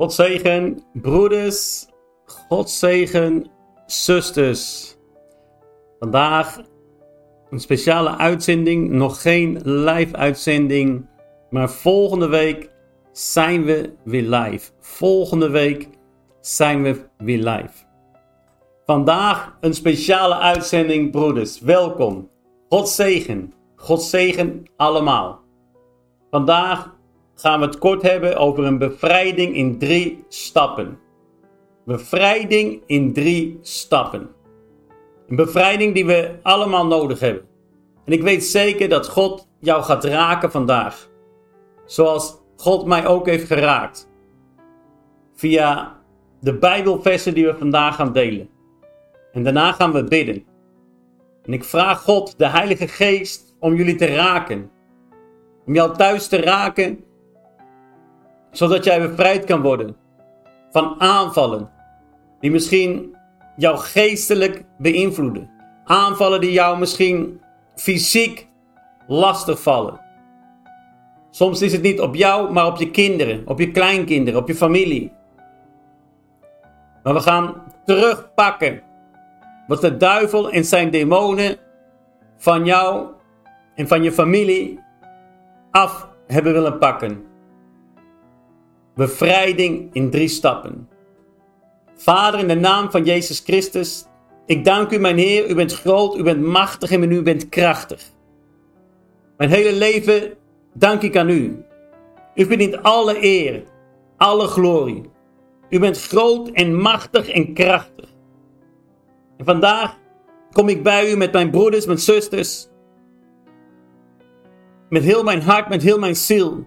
God zegen, broeders. God zegen, zusters. Vandaag een speciale uitzending. Nog geen live uitzending. Maar volgende week zijn we weer live. Volgende week zijn we weer live. Vandaag een speciale uitzending, broeders. Welkom. God zegen. God zegen allemaal. Vandaag gaan we het kort hebben over een bevrijding in drie stappen. Bevrijding in drie stappen. Een bevrijding die we allemaal nodig hebben. En ik weet zeker dat God jou gaat raken vandaag. Zoals God mij ook heeft geraakt. Via de Bijbelversen die we vandaag gaan delen. En daarna gaan we bidden. En ik vraag God, de Heilige Geest, om jullie te raken. Om jou thuis te raken zodat jij bevrijd kan worden van aanvallen die misschien jou geestelijk beïnvloeden. Aanvallen die jou misschien fysiek lastig vallen. Soms is het niet op jou, maar op je kinderen, op je kleinkinderen, op je familie. Maar we gaan terugpakken wat de duivel en zijn demonen van jou en van je familie af hebben willen pakken. Bevrijding in drie stappen. Vader, in de naam van Jezus Christus, ik dank u, mijn Heer. U bent groot, u bent machtig en u bent krachtig. Mijn hele leven dank ik aan u. U verdient alle eer, alle glorie. U bent groot en machtig en krachtig. En vandaag kom ik bij u met mijn broeders, mijn zusters. Met heel mijn hart, met heel mijn ziel.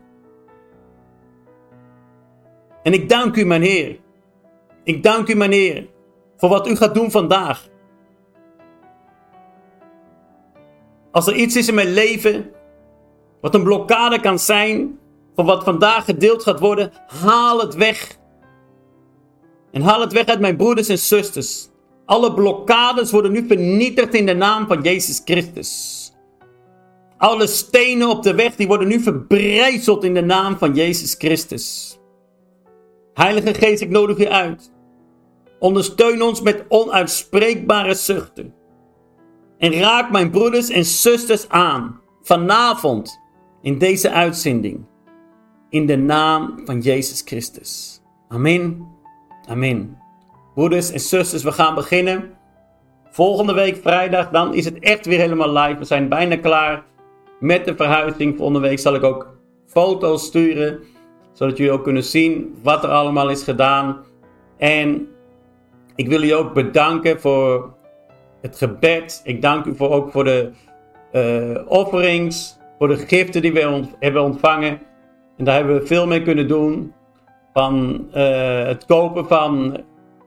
En ik dank u, mijn Heer. Ik dank u, mijn Heer, voor wat u gaat doen vandaag. Als er iets is in mijn leven wat een blokkade kan zijn van wat vandaag gedeeld gaat worden, haal het weg. En haal het weg uit mijn broeders en zusters. Alle blokkades worden nu vernietigd in de naam van Jezus Christus. Alle stenen op de weg die worden nu verbrijzeld in de naam van Jezus Christus. Heilige Geest, ik nodig je uit. Ondersteun ons met onuitspreekbare zuchten. En raak mijn broeders en zusters aan vanavond in deze uitzending. In de naam van Jezus Christus. Amen. Amen. Broeders en zusters, we gaan beginnen. Volgende week vrijdag, dan is het echt weer helemaal live. We zijn bijna klaar met de verhuizing. Volgende week zal ik ook foto's sturen zodat jullie ook kunnen zien wat er allemaal is gedaan. En ik wil jullie ook bedanken voor het gebed. Ik dank u voor, ook voor de uh, offerings, voor de giften die we hebben ontvangen. En daar hebben we veel mee kunnen doen. Van uh, het kopen van,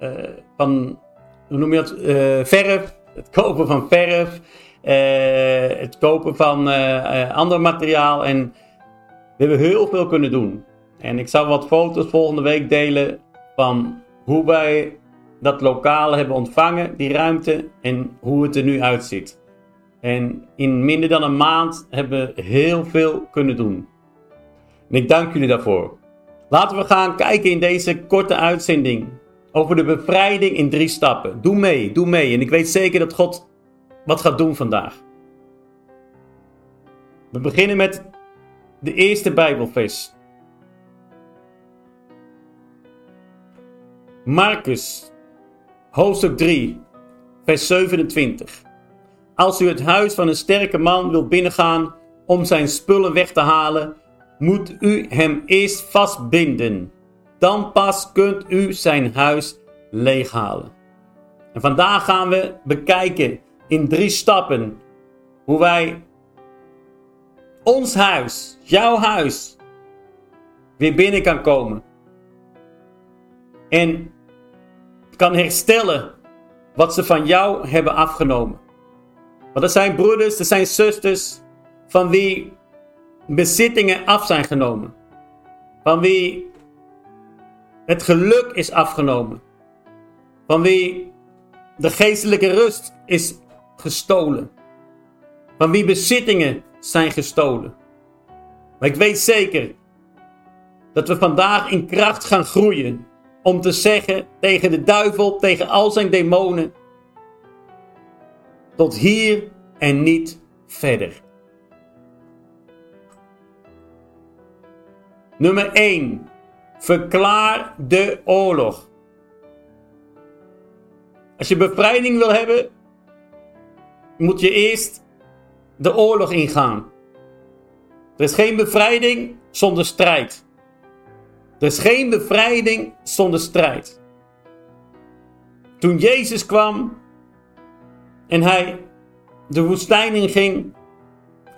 uh, van, hoe noem je dat, verf. Het kopen van verf. het kopen van ander materiaal. En we hebben heel veel kunnen doen. En ik zal wat foto's volgende week delen van hoe wij dat lokaal hebben ontvangen, die ruimte, en hoe het er nu uitziet. En in minder dan een maand hebben we heel veel kunnen doen. En ik dank jullie daarvoor. Laten we gaan kijken in deze korte uitzending over de bevrijding in drie stappen. Doe mee, doe mee. En ik weet zeker dat God wat gaat doen vandaag. We beginnen met de eerste Bijbelvers. Marcus, hoofdstuk 3, vers 27. Als u het huis van een sterke man wilt binnengaan om zijn spullen weg te halen, moet u hem eerst vastbinden. Dan pas kunt u zijn huis leeghalen. En vandaag gaan we bekijken in drie stappen hoe wij ons huis, jouw huis, weer binnen kan komen. En kan herstellen wat ze van jou hebben afgenomen. Want er zijn broeders, er zijn zusters van wie bezittingen af zijn genomen. Van wie het geluk is afgenomen. Van wie de geestelijke rust is gestolen. Van wie bezittingen zijn gestolen. Maar ik weet zeker Dat we vandaag in kracht gaan groeien. Om te zeggen tegen de duivel, tegen al zijn demonen. Tot hier en niet verder. Nummer 1. Verklaar de oorlog. Als je bevrijding wil hebben, moet je eerst de oorlog ingaan. Er is geen bevrijding zonder strijd. Er is geen bevrijding zonder strijd. Toen Jezus kwam en hij de woestijn inging,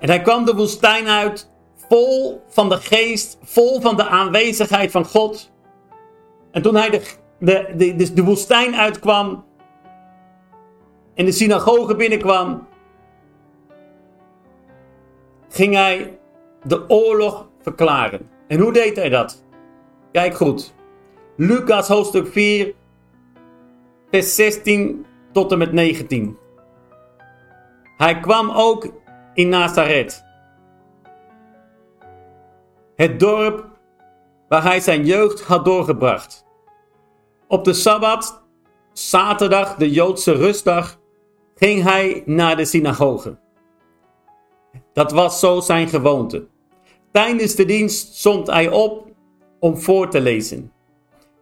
en hij kwam de woestijn uit vol van de geest, vol van de aanwezigheid van God. En toen hij de, de, de, de, woestijn uitkwam en de synagoge binnenkwam, ging hij de oorlog verklaren. En hoe deed hij dat? Kijk goed. Lucas hoofdstuk 4, vers 16 tot en met 19. Hij kwam ook in Nazareth. Het dorp waar hij zijn jeugd had doorgebracht. Op de Sabbat, zaterdag, de Joodse rustdag, ging hij naar de synagoge. Dat was zo zijn gewoonte. Tijdens de dienst stond hij op om voor te lezen.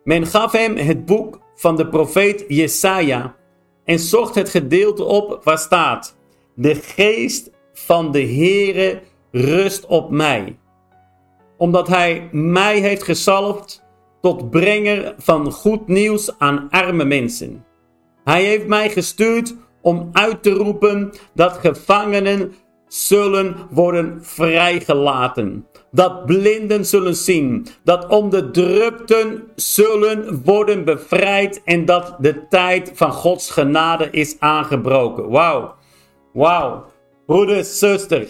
Men gaf hem het boek van de profeet Jesaja en zocht het gedeelte op waar staat: De geest van de Heere rust op mij, omdat hij mij heeft gezalfd tot brenger van goed nieuws aan arme mensen. Hij heeft mij gestuurd om uit te roepen dat gevangenen zullen worden vrijgelaten. Dat blinden zullen zien. Dat onderdrukten zullen worden bevrijd. En dat de tijd van Gods genade is aangebroken. Wauw. Wauw. Broeder, zuster.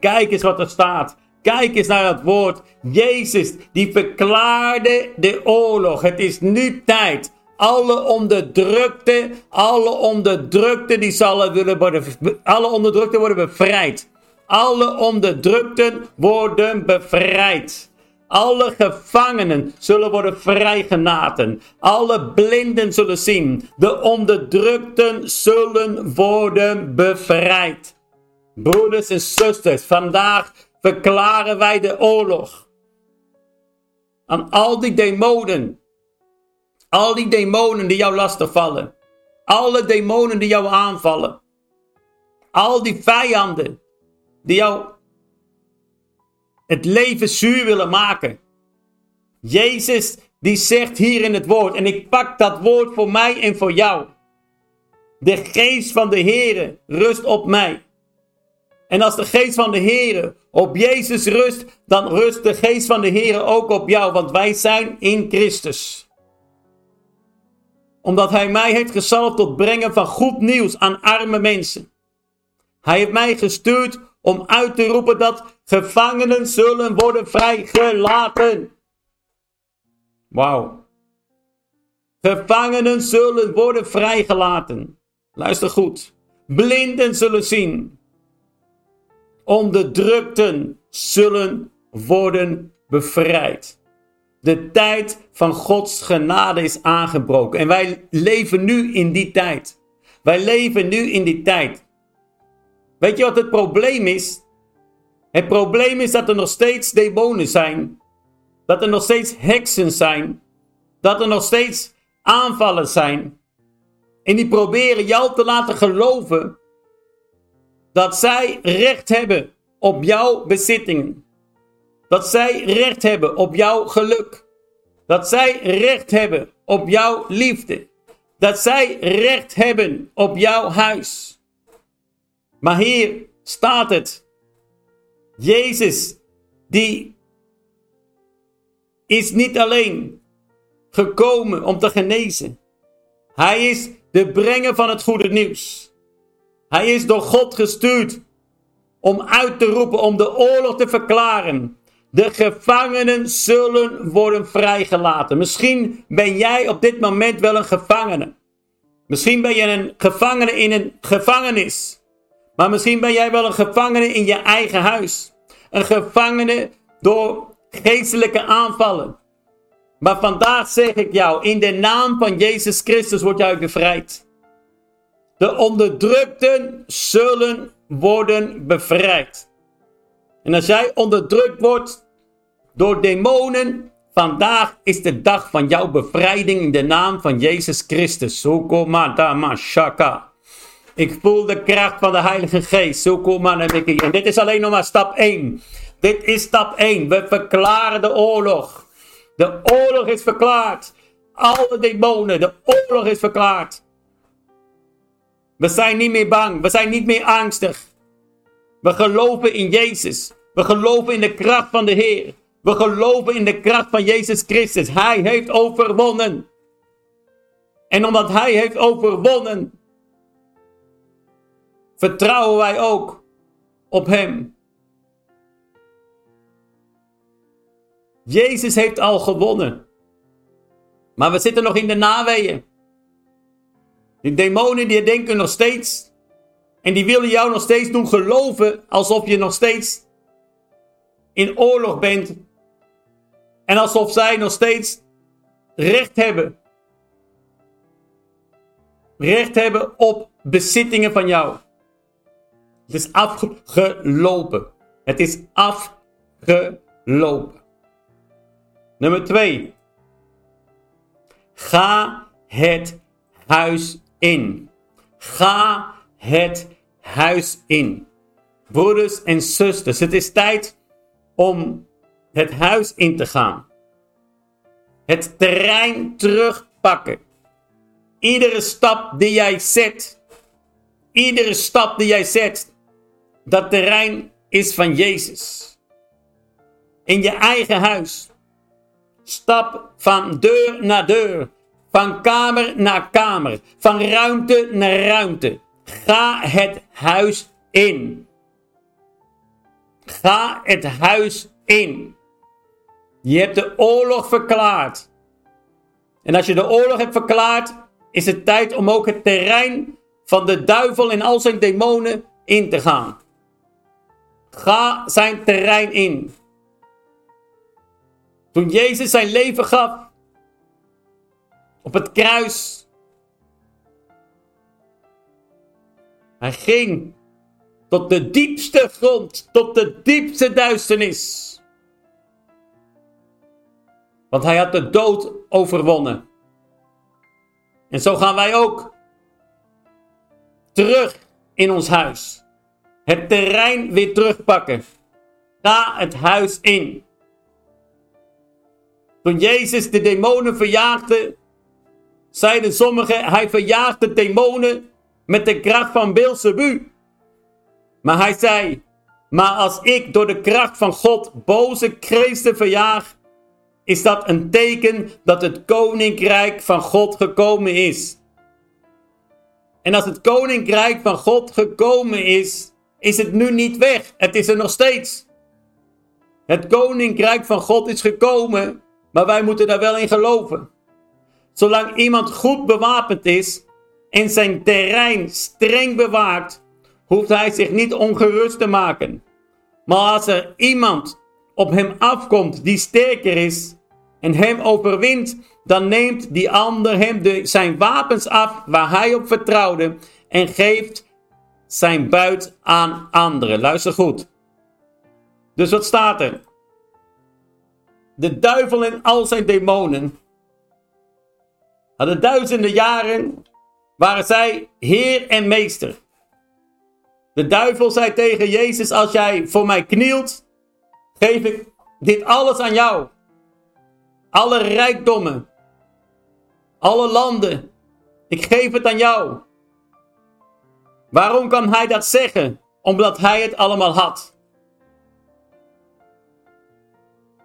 Kijk eens wat er staat. Kijk eens naar dat woord. Jezus, die verklaarde de oorlog. Het is nu tijd. Alle onderdrukte, alle onderdrukte, die zullen willen worden, alle onderdrukte worden bevrijd. Alle onderdrukten worden bevrijd. Alle gevangenen zullen worden vrijgelaten. Alle blinden zullen zien. De onderdrukten zullen worden bevrijd. Broeders en zusters, vandaag verklaren wij de oorlog. Aan al die demonen. Al die demonen die jou lastigvallen. Alle demonen die jou aanvallen. Al die vijanden die jou het leven zuur willen maken. Jezus die zegt hier in het woord, en ik pak dat woord voor mij en voor jou. De geest van de Heere rust op mij. En als de geest van de Heere op Jezus rust, dan rust de geest van de Heere ook op jou, want wij zijn in Christus. Omdat Hij mij heeft gezalfd tot brengen van goed nieuws aan arme mensen. Hij heeft mij gestuurd om uit te roepen dat gevangenen zullen worden vrijgelaten. Wauw. Gevangenen zullen worden vrijgelaten. Luister goed. Blinden zullen zien. Onderdrukten zullen worden bevrijd. De tijd van Gods genade is aangebroken. En wij leven nu in die tijd. Wij leven nu in die tijd. Weet je wat het probleem is? Het probleem is dat er nog steeds demonen zijn. Dat er nog steeds heksen zijn. Dat er nog steeds aanvallen zijn. En die proberen jou te laten geloven dat zij recht hebben op jouw bezittingen. Dat zij recht hebben op jouw geluk. Dat zij recht hebben op jouw liefde. Dat zij recht hebben op jouw huis. Maar hier staat het. Jezus, die is niet alleen gekomen om te genezen. Hij is de brenger van het goede nieuws. Hij is door God gestuurd om uit te roepen, om de oorlog te verklaren. De gevangenen zullen worden vrijgelaten. Misschien ben jij op dit moment wel een gevangene. Misschien ben je een gevangene in een gevangenis. Maar misschien ben jij wel een gevangene in je eigen huis. Een gevangene door geestelijke aanvallen. Maar vandaag zeg ik jou, in de naam van Jezus Christus wordt jij bevrijd. De onderdrukten zullen worden bevrijd. En als jij onderdrukt wordt door demonen, vandaag is de dag van jouw bevrijding in de naam van Jezus Christus. shaka. Ik voel de kracht van de Heilige Geest. En dit is alleen nog maar stap 1. Dit is stap 1. We verklaren de oorlog. De oorlog is verklaard. Alle demonen, de oorlog is verklaard. We zijn niet meer bang. We zijn niet meer angstig. We geloven in Jezus. We geloven in de kracht van de Heer. We geloven in de kracht van Jezus Christus. Hij heeft overwonnen. En omdat Hij heeft overwonnen, vertrouwen wij ook op Hem. Jezus heeft al gewonnen. Maar we zitten nog in de naweeën. Die demonen die denken nog steeds. En die willen jou nog steeds doen geloven alsof je nog steeds in oorlog bent. En alsof zij nog steeds recht hebben. Recht hebben op bezittingen van jou. Het is afgelopen. Het is afgelopen. Nummer 2. Ga het huis in. Ga het huis in. Broeders en zusters, het is tijd om het huis in te gaan. Het terrein terugpakken. Iedere stap die jij zet, iedere stap die jij zet, dat terrein is van Jezus. In je eigen huis. Stap van deur naar deur. Van kamer naar kamer. Van ruimte naar ruimte. Ga het huis in. Ga het huis in. Je hebt de oorlog verklaard. En als je de oorlog hebt verklaard, is het tijd om ook het terrein van de duivel en al zijn demonen in te gaan. Ga zijn terrein in. Toen Jezus zijn leven gaf op het kruis. Hij ging tot de diepste grond, tot de diepste duisternis. Want hij had de dood overwonnen. En zo gaan wij ook terug in ons huis. Het terrein weer terugpakken. Ga het huis in. Toen Jezus de demonen verjaagde, zeiden sommigen, hij verjaagt de demonen met de kracht van Beelzebub. Maar hij zei, maar als ik door de kracht van God boze geesten verjaag, is dat een teken dat het koninkrijk van God gekomen is. En als het koninkrijk van God gekomen is, is het nu niet weg. Het is er nog steeds. Het koninkrijk van God is gekomen maar wij moeten daar wel in geloven. Zolang iemand goed bewapend is en zijn terrein streng bewaakt, hoeft hij zich niet ongerust te maken. Maar als er iemand op hem afkomt die sterker is en hem overwint, dan neemt die ander hem de, zijn wapens af waar hij op vertrouwde en geeft zijn buit aan anderen. Luister goed. Dus wat staat er? de duivel en al zijn demonen hadden duizenden jaren, waren zij heer en meester. De duivel zei tegen Jezus, als jij voor mij knielt, geef ik dit alles aan jou. Alle rijkdommen, alle landen, ik geef het aan jou. Waarom kan hij dat zeggen? Omdat hij het allemaal had.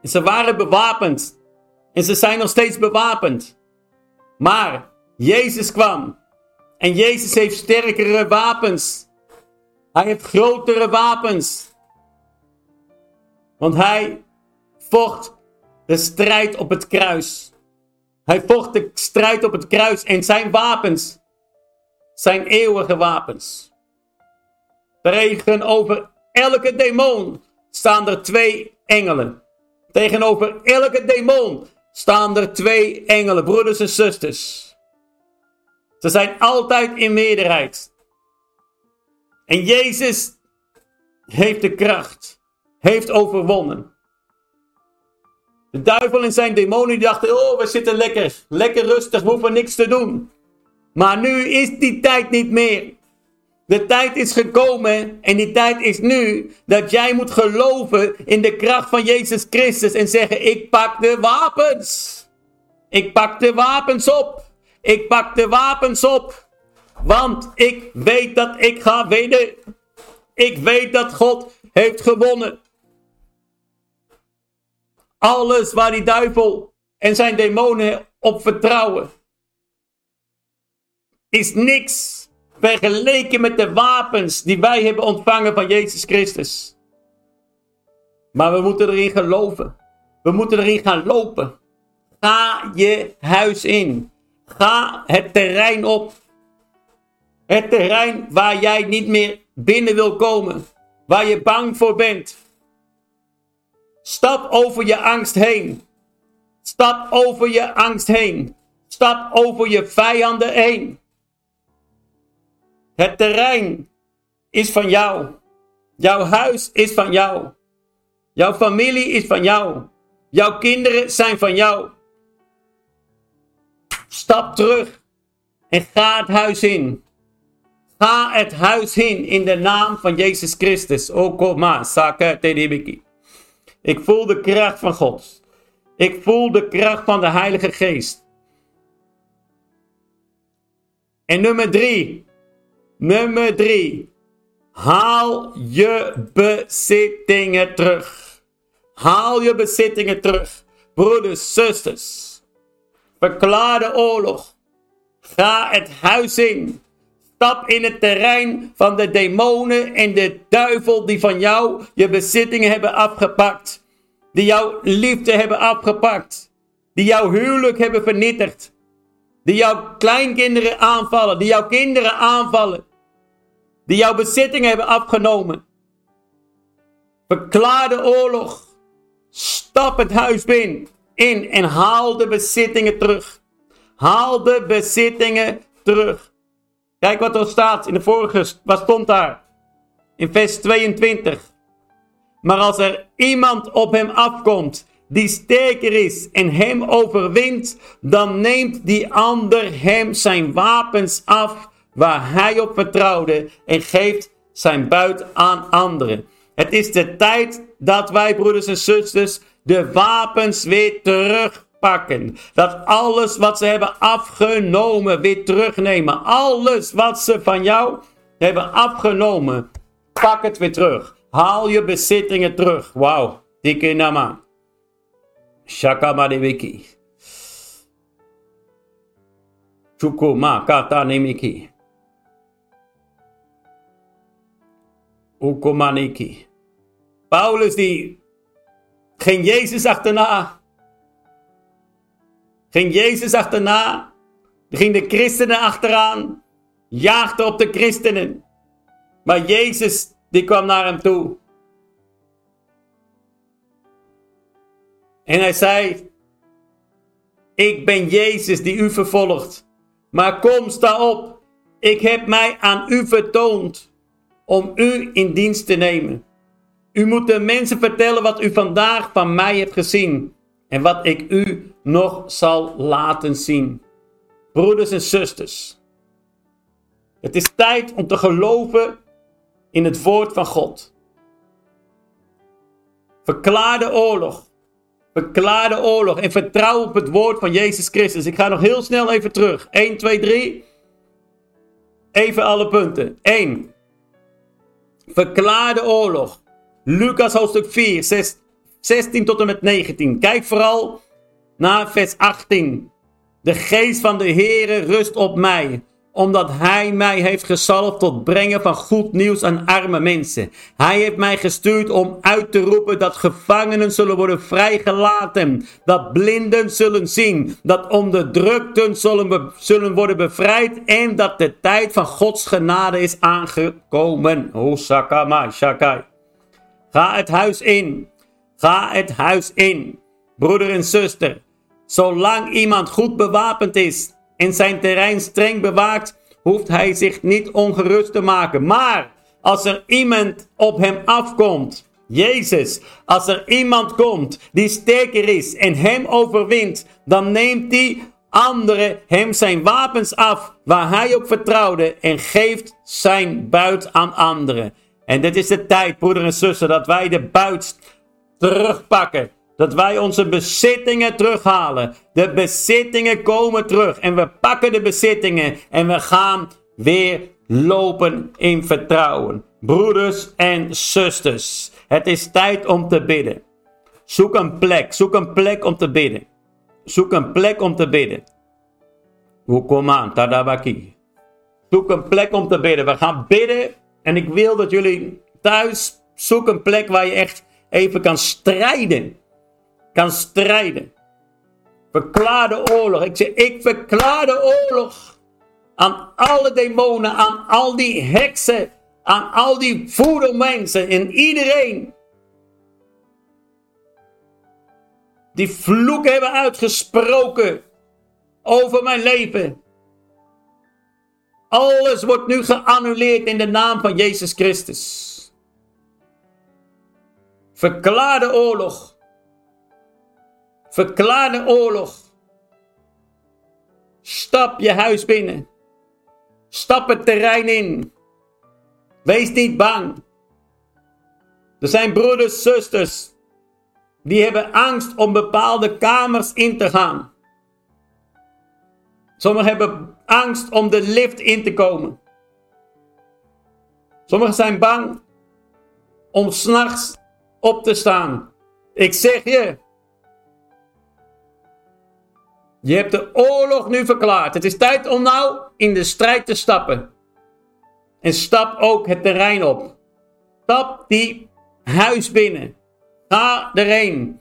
En ze waren bewapend. En ze zijn nog steeds bewapend. Maar Jezus kwam. En Jezus heeft sterkere wapens. Hij heeft grotere wapens. Want hij vocht de strijd op het kruis. Hij vocht de strijd op het kruis en zijn wapens zijn eeuwige wapens. Tegenover elke demon staan er twee engelen Tegenover elke demon staan er twee engelen, broeders en zusters. Ze zijn altijd in meerderheid. En Jezus heeft de kracht, heeft overwonnen. De duivel en zijn demonen dachten, oh we zitten lekker, lekker rustig, we hoeven niks te doen. Maar nu is die tijd niet meer. De tijd is gekomen en die tijd is nu dat jij moet geloven in de kracht van Jezus Christus en zeggen: Ik pak de wapens. Ik pak de wapens op. Ik pak de wapens op. Want ik weet dat ik ga winnen. Ik weet dat God heeft gewonnen. Alles waar die duivel en zijn demonen op vertrouwen, is niks vergeleken met de wapens die wij hebben ontvangen van Jezus Christus. Maar we moeten erin geloven. We moeten erin gaan lopen. Ga je huis in. Ga het terrein op. Het terrein waar jij niet meer binnen wil komen. Waar je bang voor bent. Stap over je angst heen. Stap over je angst heen. Stap over je vijanden heen. Het terrein is van jou. Jouw huis is van jou. Jouw familie is van jou. Jouw kinderen zijn van jou. Stap terug en ga het huis in. Ga het huis in in de naam van Jezus Christus. Okoma, Saka Tedibiki. Ik voel de kracht van God. Ik voel de kracht van de Heilige Geest. En nummer drie. Nummer drie. Haal je bezittingen terug. Haal je bezittingen terug. Broeders, zusters. Verklaar de oorlog. Ga het huis in. Stap in het terrein van de demonen en de duivel die van jou je bezittingen hebben afgepakt. Die jouw liefde hebben afgepakt. Die jouw huwelijk hebben vernietigd. Die jouw kleinkinderen aanvallen. Die jouw kinderen aanvallen. Die jouw bezittingen hebben afgenomen. Verklaar de oorlog. Stap het huis binnen in en haal de bezittingen terug. Haal de bezittingen terug. Kijk wat er staat in de vorige, wat stond daar? In vers 22. Maar als er iemand op hem afkomt die sterker is en hem overwint, dan neemt die ander hem zijn wapens af waar hij op vertrouwde en geeft zijn buit aan anderen. Het is de tijd dat wij, broeders en zusters, de wapens weer terugpakken. Dat alles wat ze hebben afgenomen weer terugnemen. Alles wat ze van jou hebben afgenomen, pak het weer terug. Haal je bezittingen terug. Wauw, dikke nama. Shakamadewiki. Chukuma kata nemiki. Ukomaniki. Paulus die Ging Jezus achterna. Ging Jezus achterna. Ging de christenen achteraan. Jaagde op de christenen. Maar Jezus, die kwam naar hem toe. En hij zei: Ik ben Jezus die u vervolgt. Maar kom, sta op. Ik heb mij aan u vertoond om u in dienst te nemen. U moet de mensen vertellen wat u vandaag van mij hebt gezien en wat ik u nog zal laten zien. Broeders en zusters, het is tijd om te geloven in het woord van God. Verklaar de oorlog. Verklaar de oorlog en vertrouw op het woord van Jezus Christus. Ik ga nog heel snel even terug. 1, 2, 3. Even alle punten. 1. Verklaar de oorlog. Lucas hoofdstuk 4, 6, 16 tot en met 19. Kijk vooral naar vers 18. De geest van de Heere rust op mij, omdat Hij mij heeft gezalfd tot brengen van goed nieuws aan arme mensen. Hij heeft mij gestuurd om uit te roepen dat gevangenen zullen worden vrijgelaten, dat blinden zullen zien, dat onderdrukten zullen, zullen worden bevrijd en dat de tijd van Gods genade is aangekomen. Osaka Shakai. Ga het huis in. Ga het huis in. Broeder en zuster, zolang iemand goed bewapend is en zijn terrein streng bewaakt, hoeft hij zich niet ongerust te maken. Maar als er iemand op hem afkomt, Jezus, als er iemand komt die sterker is en hem overwint, dan neemt die andere hem zijn wapens af waar hij op vertrouwde en geeft zijn buit aan anderen. En dit is de tijd, broeder en zussen, dat wij de buit terugpakken. Dat wij onze bezittingen terughalen. De bezittingen komen terug. En we pakken de bezittingen en we gaan weer lopen in vertrouwen. Broeders en zusters, het is tijd om te bidden. Zoek een plek, zoek een plek om te bidden. Zoek een plek om te bidden. Kom aan, tadabaki. Zoek een plek om te bidden. We gaan bidden en ik wil dat jullie thuis zoek een plek waar je echt even kan strijden. Kan strijden. Verklaar de oorlog. Ik zeg, ik verklaar de oorlog aan alle demonen, aan al die heksen, aan al die voedermensen en iedereen die vloek hebben uitgesproken over mijn leven. Alles wordt nu geannuleerd in de naam van Jezus Christus. Verklaar de oorlog. Verklaar de oorlog. Stap je huis binnen. Stap het terrein in. Wees niet bang. Er zijn broeders, zusters, die hebben angst om bepaalde kamers in te gaan. Sommigen hebben angst om de lift in te komen. Sommigen zijn bang om s'nachts op te staan. Ik zeg je. Je hebt de oorlog nu verklaard. Het is tijd om nou in de strijd te stappen. En stap ook het terrein op. Stap die huis binnen. Ga erheen.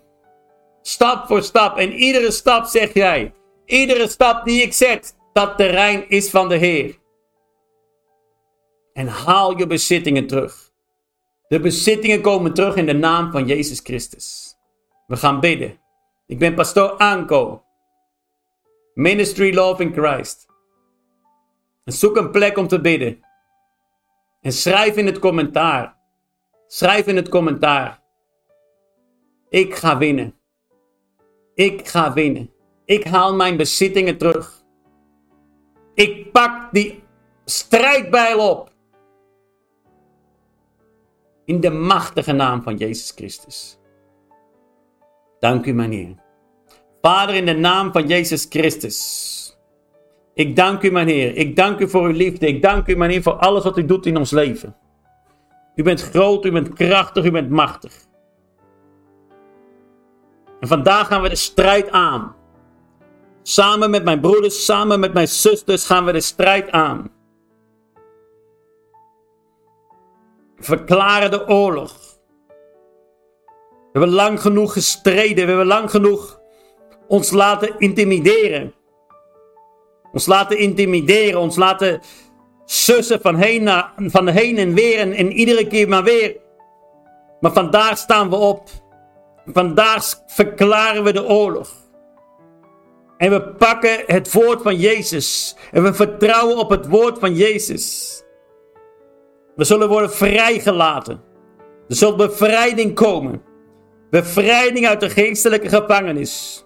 Stap voor stap. En iedere stap zeg jij. Iedere stap die ik zet, dat terrein is van de Heer. En haal je bezittingen terug. De bezittingen komen terug in de naam van Jezus Christus. We gaan bidden. Ik ben pastoor Anko. Ministry Love in Christ. En zoek een plek om te bidden. En schrijf in het commentaar. Schrijf in het commentaar. Ik ga winnen. Ik ga winnen. Ik haal mijn bezittingen terug. Ik pak die strijdbijl op. In de machtige naam van Jezus Christus. Dank u, meneer. Vader, in de naam van Jezus Christus. Ik dank u, meneer. Ik dank u voor uw liefde. Ik dank u, meneer, voor alles wat u doet in ons leven. U bent groot, u bent krachtig, u bent machtig. En vandaag gaan we de strijd aan. Samen met mijn broeders, samen met mijn zusters gaan we de strijd aan. verklaren de oorlog. We hebben lang genoeg gestreden. We hebben lang genoeg ons laten intimideren. Ons laten intimideren. Ons laten sussen van heen, naar, van heen en weer. En, en iedere keer maar weer. Maar vandaag staan we op. Vandaag verklaren we de oorlog. En we pakken het woord van Jezus. En we vertrouwen op het woord van Jezus. We zullen worden vrijgelaten. Er zal bevrijding komen. Bevrijding uit de geestelijke gevangenis.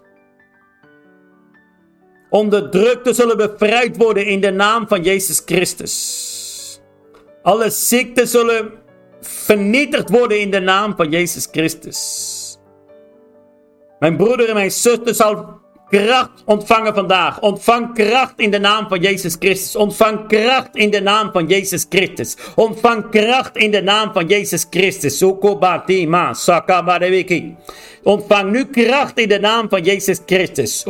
Onderdrukten zullen bevrijd worden in de naam van Jezus Christus. Alle ziekten zullen vernietigd worden in de naam van Jezus Christus. Mijn broeder en mijn zuster zal kracht ontvangen vandaag. Ontvang kracht in de naam van Jezus Christus. Ontvang kracht in de naam van Jezus Christus. Ontvang kracht in de naam van Jezus Christus. Ontvang nu kracht in de naam van Jezus Christus.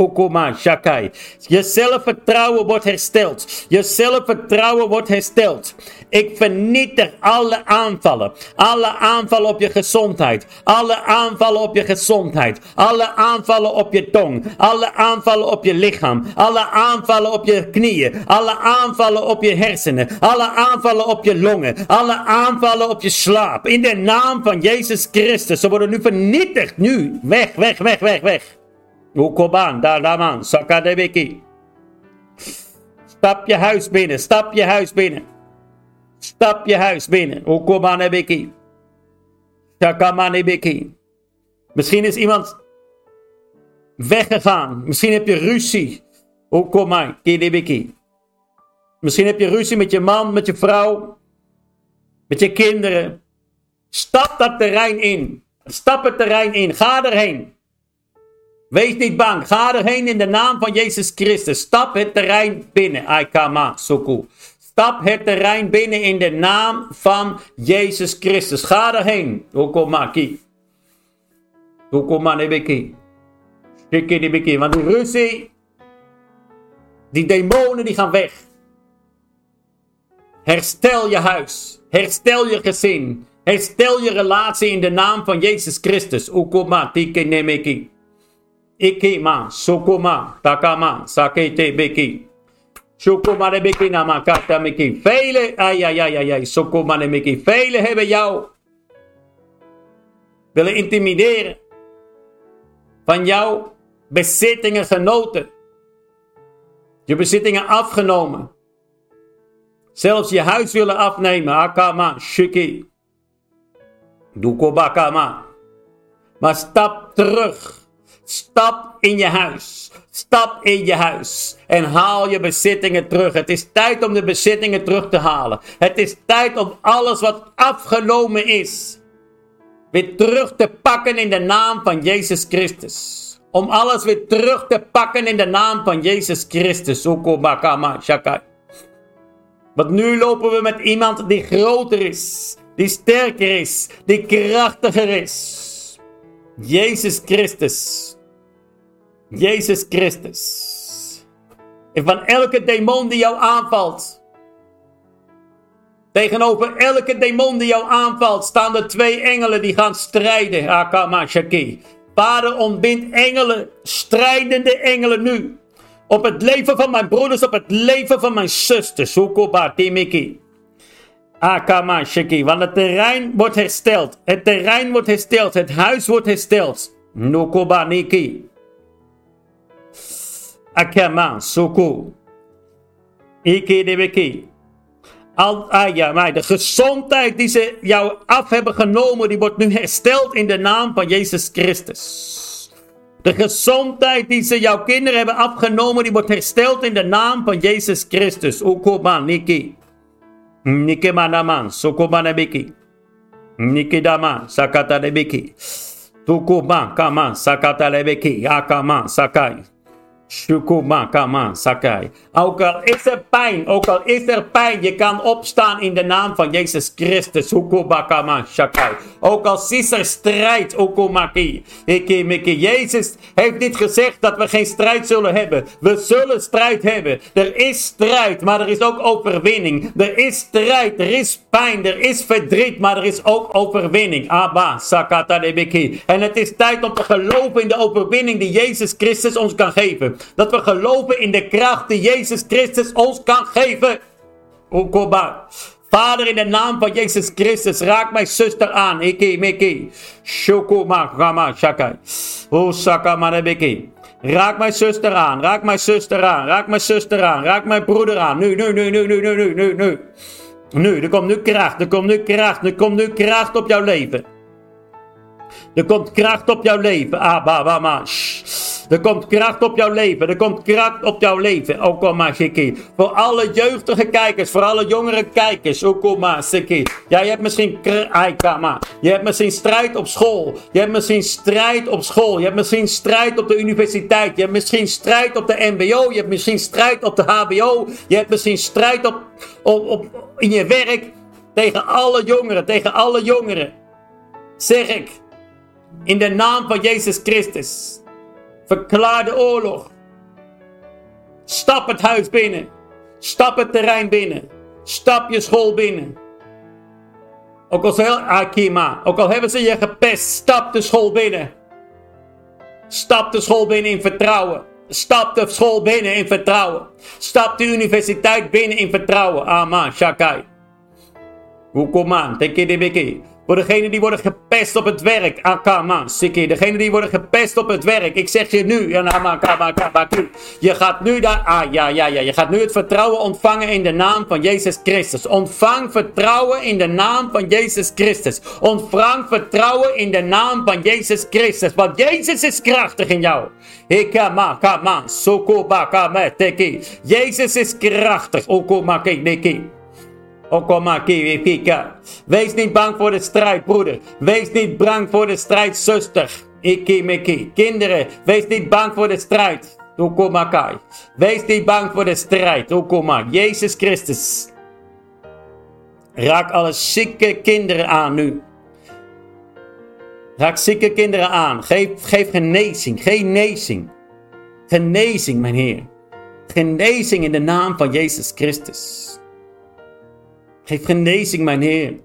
Shakai. Je zelfvertrouwen wordt hersteld. Je zelfvertrouwen wordt hersteld. Ik vernietig alle aanvallen. Alle aanvallen op je gezondheid. Alle aanvallen op je gezondheid. Alle aanvallen op je tong. Alle Alle aanvallen op je lichaam. Alle aanvallen op je knieën. Alle aanvallen op je hersenen. Alle aanvallen op je longen. Alle aanvallen op je slaap. In de naam van Jezus Christus. Ze worden nu vernietigd. Nu. Weg, weg, weg, weg, weg. Okoban, Dalaman, Sakadebeki. Stap je huis binnen, stap je huis binnen. Stap je huis binnen. Okoban Ebeki. Shakaman Ebeki. Misschien is iemand weggegaan. Misschien heb je ruzie. Okoman, Kidebeki. Misschien heb je ruzie met je man, met je vrouw, met je kinderen. Stap dat terrein in. Stap het terrein in. Ga erheen. Wees niet bang. Ga erheen in de naam van Jezus Christus. Stap het terrein binnen. Aikama, Soku. Stap het terrein binnen in de naam van Jezus Christus. Ga erheen. Okomaki. Okomanebeki. Shikidibiki. Want die ruzie, die demonen die gaan weg. Herstel je huis. Herstel je gezin. Herstel je relatie in de naam van Jezus Christus. Ukoma nemeki. Ikima, sukuma, takama, sakete beki. Sukuma de beki namakata meki. Vele, ai ai ai ai ai, sukuma de meki. Vele hebben jou willen intimideren. Van jouw bezittingen genoten. Je bezittingen afgenomen. Zelfs je huis willen afnemen. Akama, shiki. Dukobakama. Maar stap terug. Stap in je huis. Stap in je huis. En haal je bezittingen terug. Het is tijd om de bezittingen terug te halen. Het is tijd om alles wat afgenomen is. Weer terug te pakken in de naam van Jezus Christus. Om alles weer terug te pakken in de naam van Jezus Christus. Want nu lopen we met iemand die groter is. Die sterker is. Die krachtiger is. Jezus Christus. Jezus Christus. En van elke demon die jou aanvalt. Tegenover elke demon die jou aanvalt staan er twee engelen die gaan strijden. Akama Shaki. Vader, ontbind engelen, strijdende engelen nu. Op het leven van mijn broeders, op het leven van mijn zusters. Hukoba Timiki. Akama Shaki. Want het terrein wordt hersteld. Het terrein wordt hersteld. Het huis wordt hersteld. Nukoba Niki. Akama, Soko. Ikedebeki. Al, ah ja, maar de gezondheid die ze jou af hebben genomen, die wordt nu hersteld in de naam van Jezus Christus. De gezondheid die ze jouw kinderen hebben afgenomen, die wordt hersteld in de naam van Jezus Christus. Okoba, Niki. Niki manaman, Sokoba nebeki. Niki dama, Sakata nebeki. Tukuba, Kama, Sakata nebeki. Akama, Sakai. Ook al is er pijn, ook al is er pijn, je kan opstaan in de naam van Jezus Christus. Ook al is er strijd. Jezus heeft niet gezegd dat we geen strijd zullen hebben. We zullen strijd hebben. Er is strijd, maar er is ook overwinning. Er is strijd, er is pijn, er is verdriet, maar er is ook overwinning. Abba, sakata En het is tijd om te geloven in de overwinning die Jezus Christus ons kan geven. Dat we geloven in de kracht die Jezus Christus ons kan geven. Okoba. Vader, in de naam van Jezus Christus, raak mijn zuster aan. Iki, miki. Shokoma, gama, shakai. Manebiki. Raak mijn zuster aan, raak mijn zuster aan, raak mijn zuster aan, raak mijn broeder aan. Nu, nu, nu, nu, nu, nu, nu, nu, nu. Nu, er komt nu kracht, er komt nu kracht, er komt nu kracht op jouw leven. Er komt kracht op jouw leven. Ah, ba, ba, ma. Er komt kracht op jouw leven. Er komt kracht op jouw leven. Okoma Shiki. Voor alle jeugdige kijkers. Voor alle jongere kijkers. Okoma Shiki. Ja, je hebt misschien... Aikama. Je hebt misschien strijd op school. Je hebt misschien strijd op school. Je hebt misschien strijd op de universiteit. Je hebt misschien strijd op de mbo. Je hebt misschien strijd op de hbo. Je hebt misschien strijd op, op, op, in je werk. Tegen alle jongeren. Tegen alle jongeren. Zeg ik. In de naam van Jezus Christus. Verklaar de oorlog. Stap het huis binnen. Stap het terrein binnen. Stap je school binnen. Ook al, heel, Akima, ook al hebben ze je gepest, stap de school binnen. Stap de school binnen in vertrouwen. Stap de school binnen in vertrouwen. Stap de universiteit binnen in vertrouwen. Amen. Shakai. Hukuman. Teke voor degenen die worden gepest op het werk. Akama, Siki. Degenen die worden gepest op het werk. Ik zeg je nu. Je gaat nu daar. Ah, ja, ja, ja. Je gaat nu het vertrouwen ontvangen in de naam van Jezus Christus. Ontvang vertrouwen in de naam van Jezus Christus. Ontvang vertrouwen in de naam van Jezus Christus. Want Jezus is krachtig in jou. Hikama, kama, soko, teki. Jezus is krachtig. Okoma, neki. Wees niet bang voor de strijd, broeder. Wees niet bang voor de strijd, zuster. Iki miki. Kinderen, wees niet bang voor de strijd. Okomakai. Wees niet bang voor de strijd. Okoma. Jezus Christus. Raak alle zieke kinderen aan nu. Raak zieke kinderen aan. Geef, geef genezing. Genezing. Genezing, mijn Heer. Genezing in de naam van Jezus Christus. Geef genezing, mijn Heer.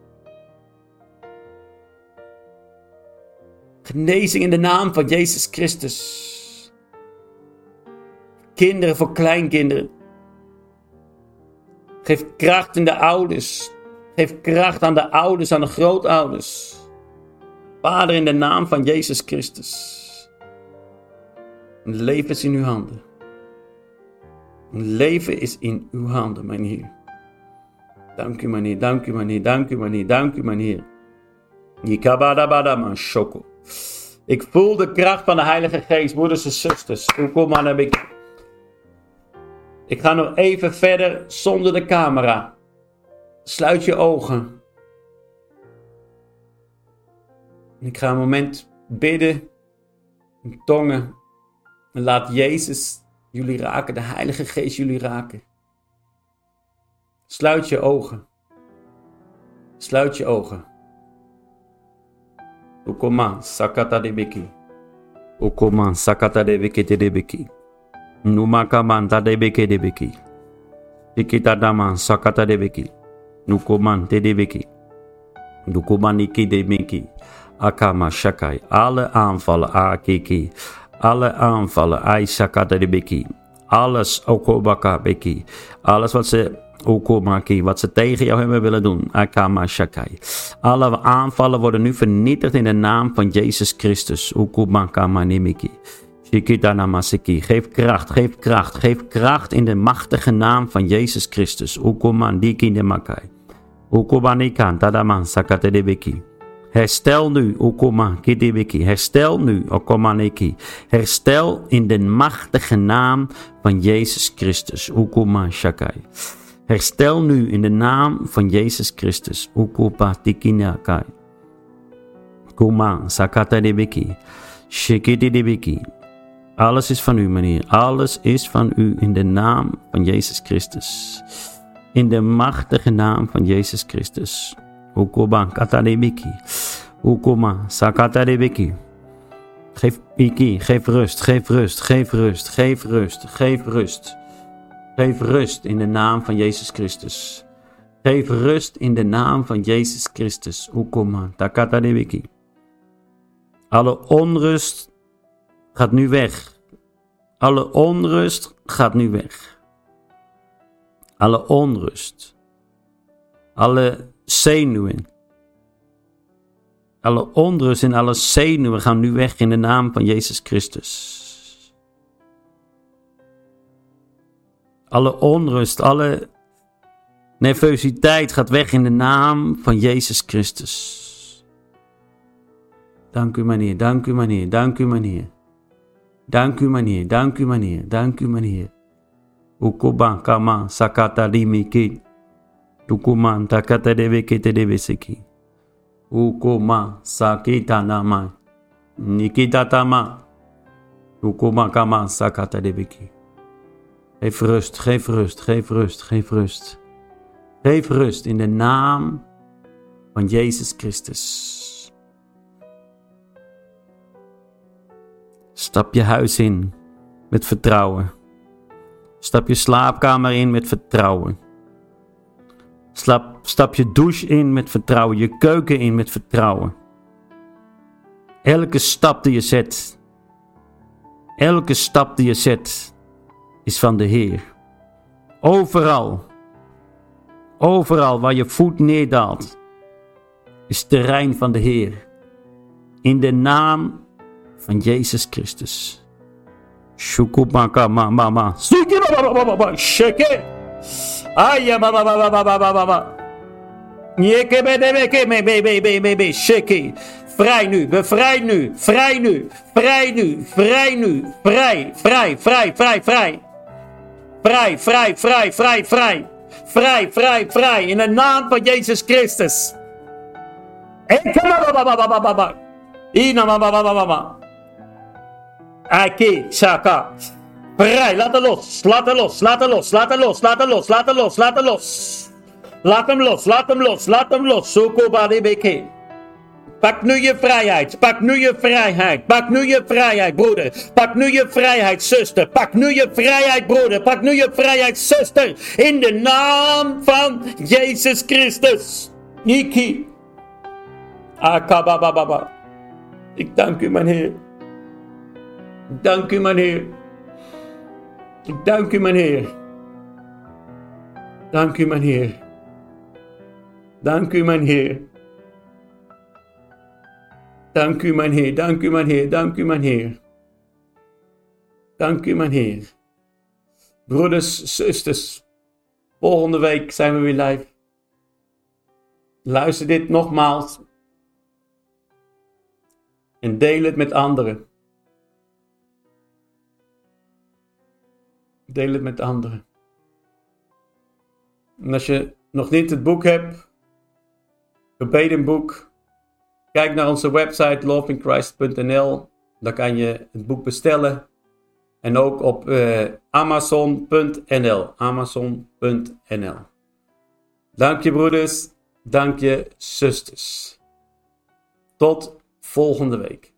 Genezing in de naam van Jezus Christus. Kinderen voor kleinkinderen. Geef kracht in de ouders. Geef kracht aan de ouders, aan de grootouders. Vader, in de naam van Jezus Christus. Een leven is in uw handen. Een leven is in uw handen, mijn Heer. Dank u, meneer. Dank u, meneer. Dank u, meneer. Dank u, meneer. Ik voel de kracht van de Heilige Geest, broeders en zusters. Kom maar heb ik. Ik ga nog even verder zonder de camera. Sluit je ogen. Ik ga een moment bidden tongen. En laat Jezus jullie raken, de Heilige Geest jullie raken. Sluit je ogen. Sluit je ogen. Ukoma sakata de beki. Ukoma sakata de beki de beki. Numaka manta de beki. Tikita dama sakata de beki. Nukoman te de beki. Nukomaniki de beki. Akama shakai. Alle aanvallen akiki. Alle aanvallen ai sakata de beki. Alles okobaka beki. Alles wat ze wat ze tegen jou hebben willen doen. Akama Shakai. Alle aanvallen worden nu vernietigd in de naam van Jezus Christus. Okomakama Nimiki. Shikitanamasiki. Geef kracht, geef kracht, geef kracht in de machtige naam van Jezus Christus. Ukomandiki Nemakai. Ukomanikan Tadaman Sakatedebeki. Herstel nu, Okoma Kidibiki. Herstel nu, Okomaneki. Herstel in de machtige naam van Jezus Christus. Okoma Shakai. Herstel nu in de naam van Jezus Christus. Ukupa tikinakai. Kuma sakata debiki. Shikiti debiki. Alles is van u, meneer. Alles is van u in de naam van Jezus Christus. In de machtige naam van Jezus Christus. Ukuba kata debiki. Ukuma sakata debiki. Geef iki, geef rust, geef rust, geef rust, geef rust, geef rust. Geef rust in de naam van Jezus Christus. Geef rust in de naam van Jezus Christus. Ukoma, takata wiki. Alle onrust gaat nu weg. Alle onrust gaat nu weg. Alle onrust. Alle zenuwen. Alle onrust en alle zenuwen gaan nu weg in de naam van Jezus Christus. Alle onrust, alle nervositeit gaat weg in de naam van Jezus Christus. Dank u, meneer, dank u, meneer, dank u, meneer. Dank u, meneer, dank u, meneer, dank u, meneer. Ukuban kama sakata limiki. Ukuman takata debeke te debeseki. Ukuma sakita nama. Nikita tama. Ukuma kama sakata debeki. Geef rust, geef rust, geef rust, geef rust. Geef rust in de naam van Jezus Christus. Stap je huis in met vertrouwen. Stap je slaapkamer in met vertrouwen. Stap, stap je douche in met vertrouwen. Je keuken in met vertrouwen. Elke stap die je zet Elke stap die je zet is van de Heer. Overal, overal waar je voet neerdaalt, is terrein van de Heer. In de naam van Jezus Christus. Shukubaka mama. Shake. Mama. Yeke be be be be be be be be shake. Vrij nu, bevrijd nu, vrij nu, vrij nu, vrij nu, vrij, vrij, vrij, vrij, vrij. Vrij, vrij, vrij, vrij, vrij. Vrij, vrij, vrij. In de naam van Jezus Christus. Ina mama mama mama. Aki, shaka. Vrij, laat het los, laat het los, laat het los, laat het los, laat het los, laat het los, laat het los. Laat hem los, laat hem los, laat hem los. Soko beke. Pak nu je vrijheid. Pak nu je vrijheid. Pak nu je vrijheid, broeder. Pak nu je vrijheid, zuster. Pak nu je vrijheid, broeder. Pak nu je vrijheid, zuster. In de naam van Jezus Christus. Niki. Akabababa. Ik dank u, mijn Heer. Dank u, mijn Heer. Dank u, mijn Heer. Dank u, mijn Heer. Dank u, mijn Heer. Dank u, mijn Heer. Dank u, mijn Heer. Dank u, mijn Heer. Dank u, mijn Heer. Broeders, zusters, volgende week zijn we weer live. Luister dit nogmaals. En deel het met anderen. Deel het met anderen. En als je nog niet het boek hebt, gebedenboek, kijk naar onze website lovingchrist.nl. Daar kan je het boek bestellen. En ook op uh, amazon.nl. Amazon.nl. Dank je broeders, dank je zusters. Tot volgende week.